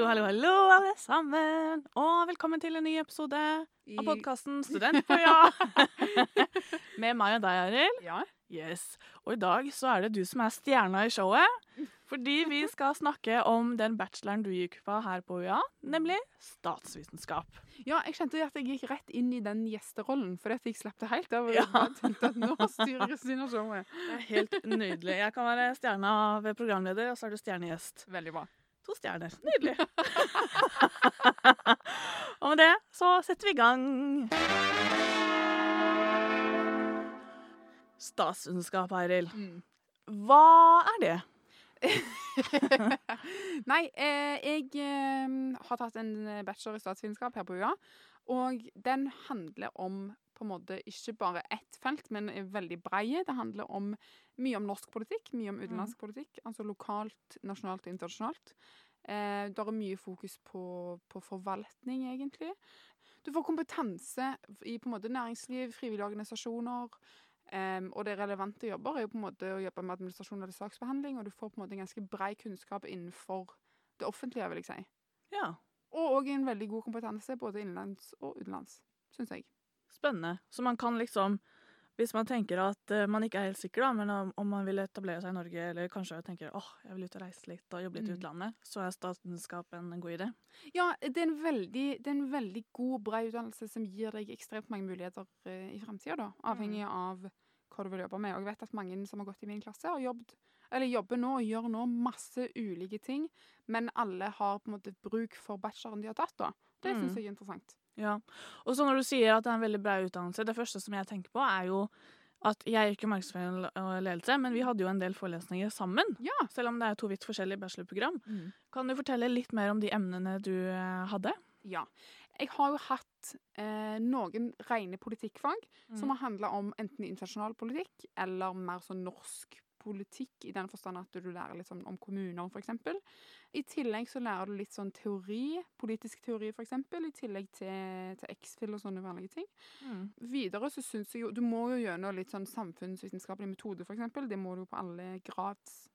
Hallo, hallo, hallo, alle sammen. Og velkommen til en ny episode av podkasten Student på ja. Med meg og deg, Arild. Ja. Yes. Og i dag så er det du som er stjerna i showet. Fordi vi skal snakke om den bacheloren du gikk på her på UiA, nemlig statsvitenskap. ja, jeg kjente at jeg gikk rett inn i den gjesterollen, fordi at jeg slapp det helt av. Ja. Jeg tenkte at nå styrer Kristina showet. Det er helt nydelig. Jeg kan være stjerna ved programleder, og så er du stjernegjest. Veldig bra. To stjerner. Nydelig. og med det så setter vi i gang. Statsvitenskap, Eiril. Mm. Hva er det? Nei, eh, jeg eh, har tatt en bachelor i statsvitenskap her på UiA, og den handler om på en måte ikke bare ett felt, men er veldig breie. Det handler om mye om norsk politikk, mye om utenlandsk politikk, altså lokalt, nasjonalt og internasjonalt. Eh, det er mye fokus på, på forvaltning, egentlig. Du får kompetanse i på en måte næringsliv, frivillige organisasjoner. em, og det relevante jobber er jo på en måte å jobbe med administrasjon eller saksbehandling, og du får på en måte en ganske brei kunnskap innenfor det offentlige, vil jeg si. Ja, Og òg en veldig god kompetanse både innenlands og utenlands, syns jeg. Spennende. Så man kan liksom Hvis man tenker at eh, man ikke er helt sikker, da, men om, man vil etablere seg i Norge, eller kanskje tenker åh, jeg vil ut og reise litt og jobbe litt i Mm. utlandet, så er statsvitenskap en god idé. Ja, det er en veldig, det er en veldig god, bra utdannelse som gir deg ekstremt mange muligheter eh, i framtida, da. Avhengig av hva du vil jobbe med. Og jeg vet at mange som har gått i min klasse, har jobbet eller jobber nå og gjør nå masse ulike ting, men alle har på en måte bruk for bacheloren de har tatt, da. Det Mm. syns jeg er interessant. Ja. Og så når du sier at det er en veldig bra utdannelse, det første som jeg tenker på, er jo at jeg gikk jo markedsføring og ledelse, men vi hadde jo en del forelesninger sammen. Ja. Selv om det er to vidt forskjellige bachelorprogram. Kan du fortelle litt mer om de emnene du eh, hadde? Ja. Jeg har jo hatt eh, noen rene politikkfag som har handla om enten internasjonal politikk eller mer sånn norsk politikk, i den forstand at du lærer litt sånn om kommuner, f.eks. I tillegg så lærer du litt sånn teori, politisk teori, f.eks., i tillegg til, til X-FIL og sånne vanlige ting. Mm. Videre så syns jeg jo Du må jo gjennom litt sånn samfunnsvitenskapelig metode, f.eks. Det må du på alle grads...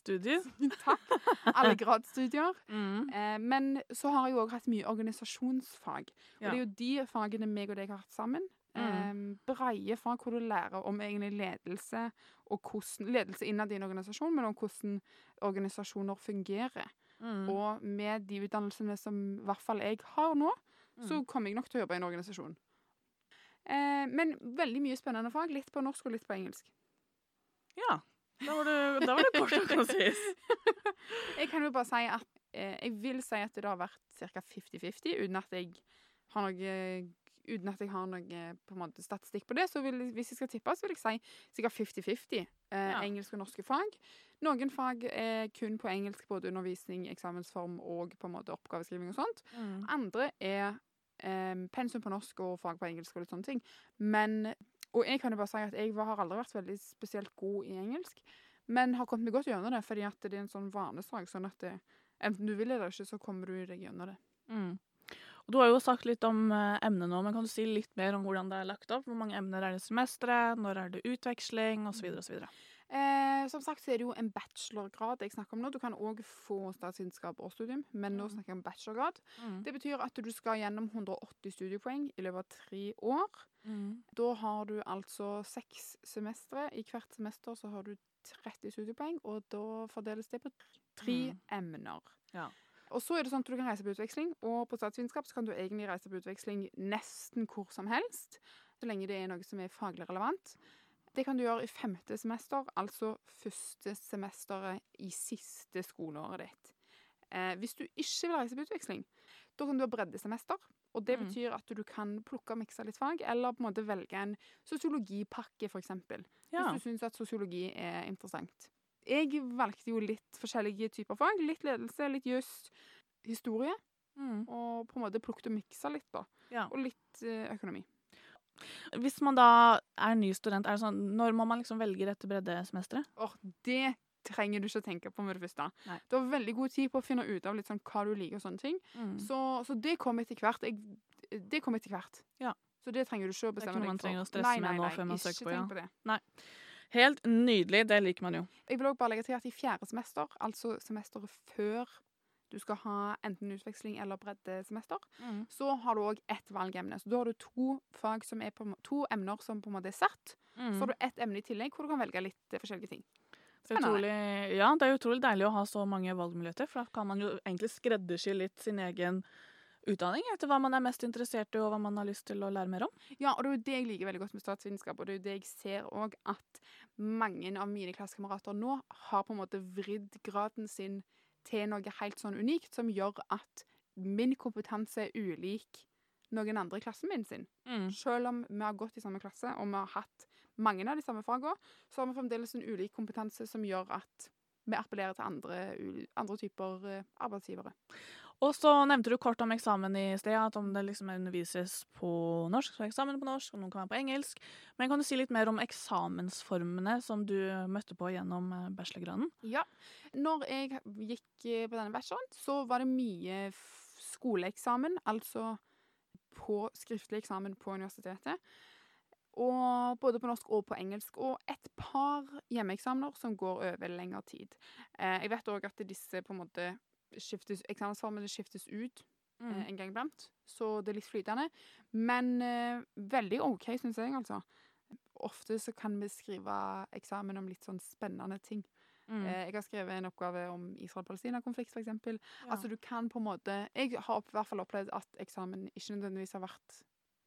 Studier? Takk! Alle gradsstudier. Mm. Eh, men så har jeg òg hatt mye organisasjonsfag. Og Ja. det er jo de fagene meg og deg har hatt sammen. Eh, breie fra hvor du lærer om egentlig ledelse og hvordan Ledelse innad i en organisasjon, men om hvordan organisasjoner fungerer. Mm. Og med de utdannelsene som i hvert fall jeg har nå, så Mm. kommer jeg nok til å jobbe i en organisasjon. Eh, men veldig mye spennende fag. Litt på norsk og litt på engelsk. Ja. Da var det, da var det kort og konsis. Jeg kan jo bare si at eh, jeg vil si at det har vært ca. 50-50, uten at jeg har noe Uten at jeg har noe på en måte, statistikk på det. Så vil, hvis jeg skal tippe, så vil jeg si sikkert 50-50. Eh, Ja. Engelsk og norske fag. Noen fag er kun på engelsk, både undervisning, eksamensform og på en måte oppgaveskriving og sånt. Mm. Andre er eh, pensum på norsk og fag på engelsk og litt sånne ting. Men Og jeg kan jo bare si at jeg har aldri vært veldig spesielt god i engelsk, men har kommet meg godt gjennom det, fordi at det er en sånn vanesak. Sånn at det, enten du vil eller ikke, så kommer du deg gjennom det. Mm. Og du har jo sagt litt om eh, emnet nå, men kan du si litt mer om hvordan det er lagt opp? Hvor mange emner er det i semesteret? Når er det utveksling? Så videre. Eh, som sagt så er det jo en bachelorgrad jeg snakker om nå. Du kan òg få statsvitenskap og studium, men nå Mm. snakker jeg om bachelorgrad. Mm. Det betyr at du skal gjennom 180 studiepoeng i løpet av tre år. Mm. Da har du altså seks semestre. I hvert semester så har du 30 studiepoeng, og da fordeles det på tre Mm. emner. Ja. Og så er det sånn at du kan reise på utveksling, og på statsvitenskap så kan du egentlig reise på utveksling nesten hvor som helst, så lenge det er noe som er faglig relevant. Det kan du gjøre i femte semester, altså første semesteret i siste skoleåret ditt. Eh, hvis du ikke vil reise på utveksling, da kan du ha breddesemester. Og det Mm. betyr at du kan plukke og mikse litt fag, eller på en måte velge en sosiologipakke, f.eks. Ja. Hvis du syns at sosiologi er interessant. Jeg valgte jo litt forskjellige typer fag. Litt ledelse, litt juss, historie. Mm. Og på en måte plukket og miksa litt, da. Ja. Og litt eh, økonomi. Hvis man da er ny student, er det sånn, når må man liksom velge dette breddesemesteret? Åh, det trenger du ikke å tenke på med det første. Nei. Du har veldig god tid på å finne ut av litt sånn hva du liker og sånne ting. Mm. Så, så det kommer etter hvert. Jeg, det kommer etter hvert. Ja. Så det trenger du ikke å bestemme deg for. Det er ikke noe man trenger å stresse nei, med nei, nå før man søker på, ja. på det. Helt nydelig. Det liker man jo. Jeg vil også bare legge til at i fjerde semester, altså semesteret før du skal ha enten utveksling eller breddesemester, Mm. så har du òg ett valgemne. Så da har du to, fag som er på, to emner som på en måte er satt. Mm. Så har du ett emne i tillegg hvor du kan velge litt eh, forskjellige ting. Det er utrolig, ja, det er utrolig deilig å ha så mange valgmuligheter, for da kan man jo egentlig skreddersy litt sin egen utdanning etter hva man er mest interessert i, og hva man har lyst til å lære mer om. Ja, og det er jo det jeg liker veldig godt med statsvitenskap, og det er jo det jeg ser òg at mange av mine klassekamerater nå har på en måte vridd graden sin til noe helt sånn unikt, som gjør at min kompetanse er ulik noen andre i klassen min sin. Selv om vi har gått i samme klasse, og vi har hatt mange av de samme fagene, så har vi fremdeles en ulik kompetanse som gjør at vi appellerer til andre, andre typer eh, arbeidsgivere. Og så nevnte du kort om eksamen i sted, at om det liksom undervises på norsk, så er eksamen på norsk, og noen kan være på engelsk. Men kan du si litt mer om eksamensformene som du møtte på gjennom eh, bachelorgraden? Ja. Når jeg gikk eh, på denne bacheloren, så var det mye skoleeksamen, altså på skriftlig eksamen på universitetet. Og både på norsk og på engelsk. Og et par hjemmeeksamener som går over lengre tid. Eh, jeg vet òg at disse på en måte skiftes, eksamensformene skiftes ut eh, en gang iblant, så det er litt flytende. Men eh, veldig OK, syns jeg, altså. Ofte så kan vi skrive eksamen om litt sånn spennende ting. Mm. Eh, Jeg har skrevet en oppgave om Israel-Palestina-konflikt, f.eks. Ja. Altså, du kan på en måte Jeg har i hvert fall opplevd at eksamen ikke nødvendigvis har vært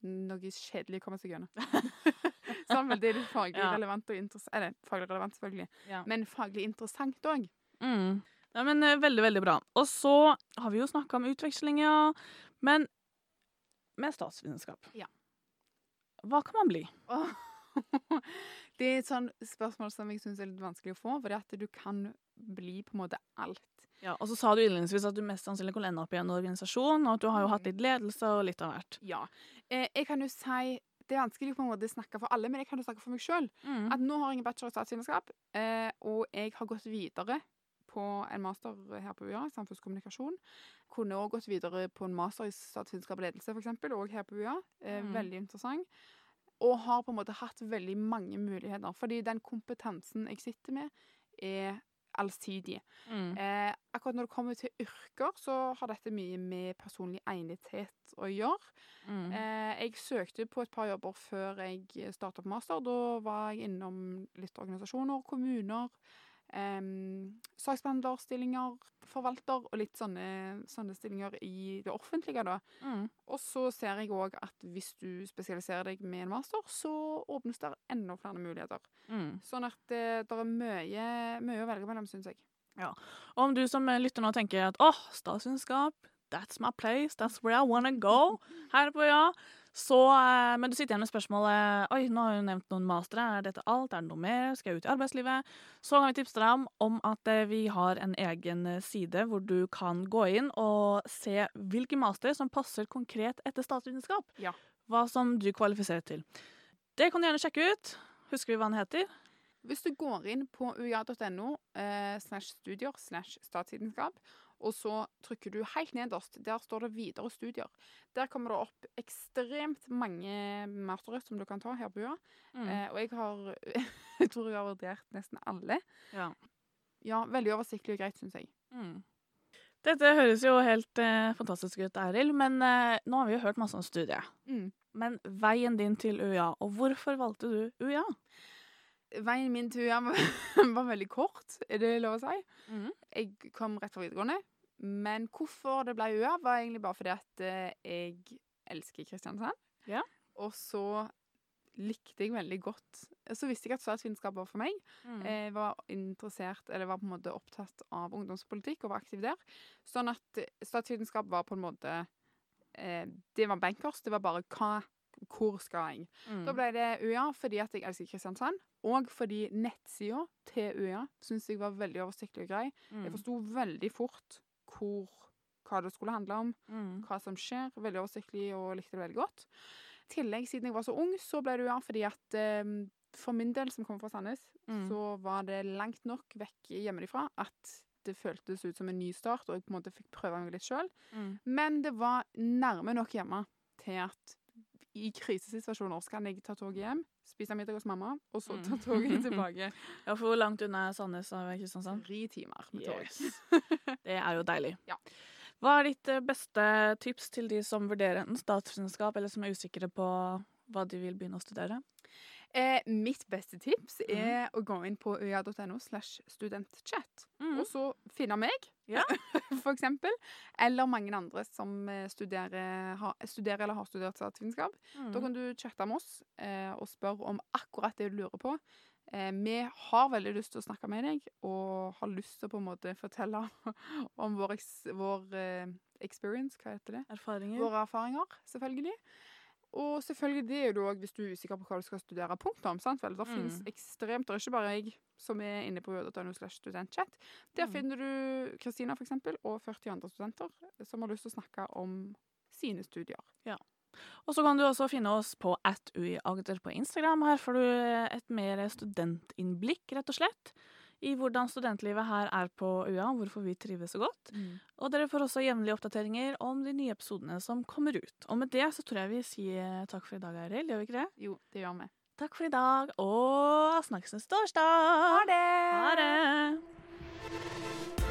noe kjedelig å komme seg gjennom. sånn vel, det litt faglig Ja. relevant og interessant Eller faglig relevant, selvfølgelig, Ja. men faglig interessant òg. Mm. Ja, men eh, Veldig, veldig bra. Og så har vi jo snakka om utvekslinger, ja. Men med statsvitenskap, Ja. hva kan man bli? Det er et sånn spørsmål som jeg syns er litt vanskelig å få, for det at du kan bli på en måte alt. Ja, og så sa du innledningsvis at du mest sannsynlig kunne ende opp i en organisasjon, og at du har jo hatt litt ledelse og litt av hvert. Ja. Eh, jeg kan jo si Det er vanskelig på en måte å snakke for alle, men jeg kan jo snakke for meg sjøl. Mm. At nå har jeg en bachelor i statsvitenskap, eh, og jeg har gått videre på en master her på UiA, samfunnskommunikasjon. Kunne òg gått videre på en master i statsvitenskap og ledelse, f.eks., òg her på UiA. Eh, Mm. Veldig interessant. Og har på en måte hatt veldig mange muligheter. Fordi den kompetansen jeg sitter med, er allsidig. Mm. Eh, akkurat når det kommer til yrker, så har dette mye med personlig egnethet å gjøre. Mm. Eh, jeg søkte på et par jobber før jeg starta på master. Da var jeg innom litt organisasjoner, kommuner, saksbehandlerstillinger, forvalter og litt sånne, sånne stillinger i det offentlige. da. Mm. Og så ser jeg òg at hvis du spesialiserer deg med en master, så åpnes det enda flere muligheter. Mm. Sånn at det, det er mye, mye å velge mellom, syns jeg. Og om du som eh, lytter nå tenker at åh, statsvitenskap, that's my place, that's where I wanna go, her på ja, så, eh, men du sitter igjen med spørsmålet Oi, nå har hun nevnt noen mastere. Er dette alt? Er det noe mer? Skal jeg ut i arbeidslivet? Så kan vi tipse deg om, at eh, vi har en egen eh, side hvor du kan gå inn og se hvilke mastere som passer konkret etter statsvitenskap. Ja. Hva som du kvalifiserer til. Det kan du gjerne sjekke ut. Husker vi hva den heter? Hvis du går inn på uia.no eh, slash studier slash statsvitenskap, og så trykker du helt nederst, der står det 'videre studier'. Der kommer det opp ekstremt mange mastere som du kan ta her på UiA. Mm. Eh, og jeg har Jeg tror jeg har vurdert nesten alle. Ja. Ja, veldig oversiktlig og greit, syns jeg. Mm. Dette høres jo helt eh, fantastisk ut, Eiril, men eh, nå har vi jo hørt masse om studiet. Mm. Men veien din til UiA, og hvorfor valgte du UiA? Veien min til UiA var, var veldig kort, er det lov å si. Mm. Jeg kom rett fra videregående. Men hvorfor det ble UiA, var egentlig bare fordi at eh, jeg elsker Kristiansand. Ja. Og så likte jeg veldig godt Så visste jeg at statsvitenskap var for meg. Mm. Jeg var interessert, eller var på en måte opptatt av ungdomspolitikk og var aktiv der. Sånn at eh, statsvitenskap var på en måte eh, Det var bankers. Det var bare hva Hvor skal jeg? Mm. Da ble det UiA fordi at jeg elsker Kristiansand, og fordi nettsida til UiA syns jeg var veldig oversiktlig og grei. Mm. Jeg forsto veldig fort hvor, hva det skulle handle om, Mm. hva som skjer. Veldig oversiktlig og likte det veldig godt. I tillegg, siden jeg var så ung, så ble det UiA fordi at eh, for min del, som kommer fra Sandnes, Mm. så var det langt nok vekk hjemmefra at det føltes ut som en ny start, og jeg på en måte fikk prøve meg litt sjøl. Mm. Men det var nærme nok hjemme til at i krisesituasjoner så kan jeg ta toget hjem, spise middag hos mamma, og så ta Mm. toget tilbake. Ja, for hvor langt unna er Sandnes av Kristiansand? Tre timer med tog. Yes. Det er jo deilig. Ja. Hva er ditt eh, beste tips til de som vurderer enten statsvitenskap, eller som er usikre på hva de vil begynne å studere? Eh, mitt beste tips er er å gå inn på øya.no slash studentchat, Mm. og så finne meg, Ja. for eksempel, eller mange andre som eh, studerer, har, studerer eller har studert statsvitenskap. Da Mm. kan du chatte med oss eh, og spørre om akkurat det du lurer på. Eh, vi har veldig lyst til å snakke med deg, og har lyst til å på en måte fortelle om vår, vår eh, experience, hva heter det? Erfaringer? Våre erfaringer, selvfølgelig. Og selvfølgelig det er da òg hvis du er usikker på hva du skal studere. Punktum. sant vel? Det Mm. finnes ekstremt Det er ikke bare jeg som er inne på UD.no slash studentchat. Der Mm. finner du Kristina, eksempel, og 40 andre studenter som har lyst til å snakke om sine studier. Og så kan du også finne oss på at UI Agder på Instagram. Her får du et mer studentinnblikk, rett og slett, i hvordan studentlivet her er på UiA, hvorfor vi trives så godt. Og dere får også jevnlige oppdateringer om de nye episodene som kommer ut. Og med det så tror jeg vi sier takk for i dag, Eiril. Gjør vi ikke det? Jo, det gjør vi. Takk for i dag, og snakkes neste torsdag! Ha det! Ha det!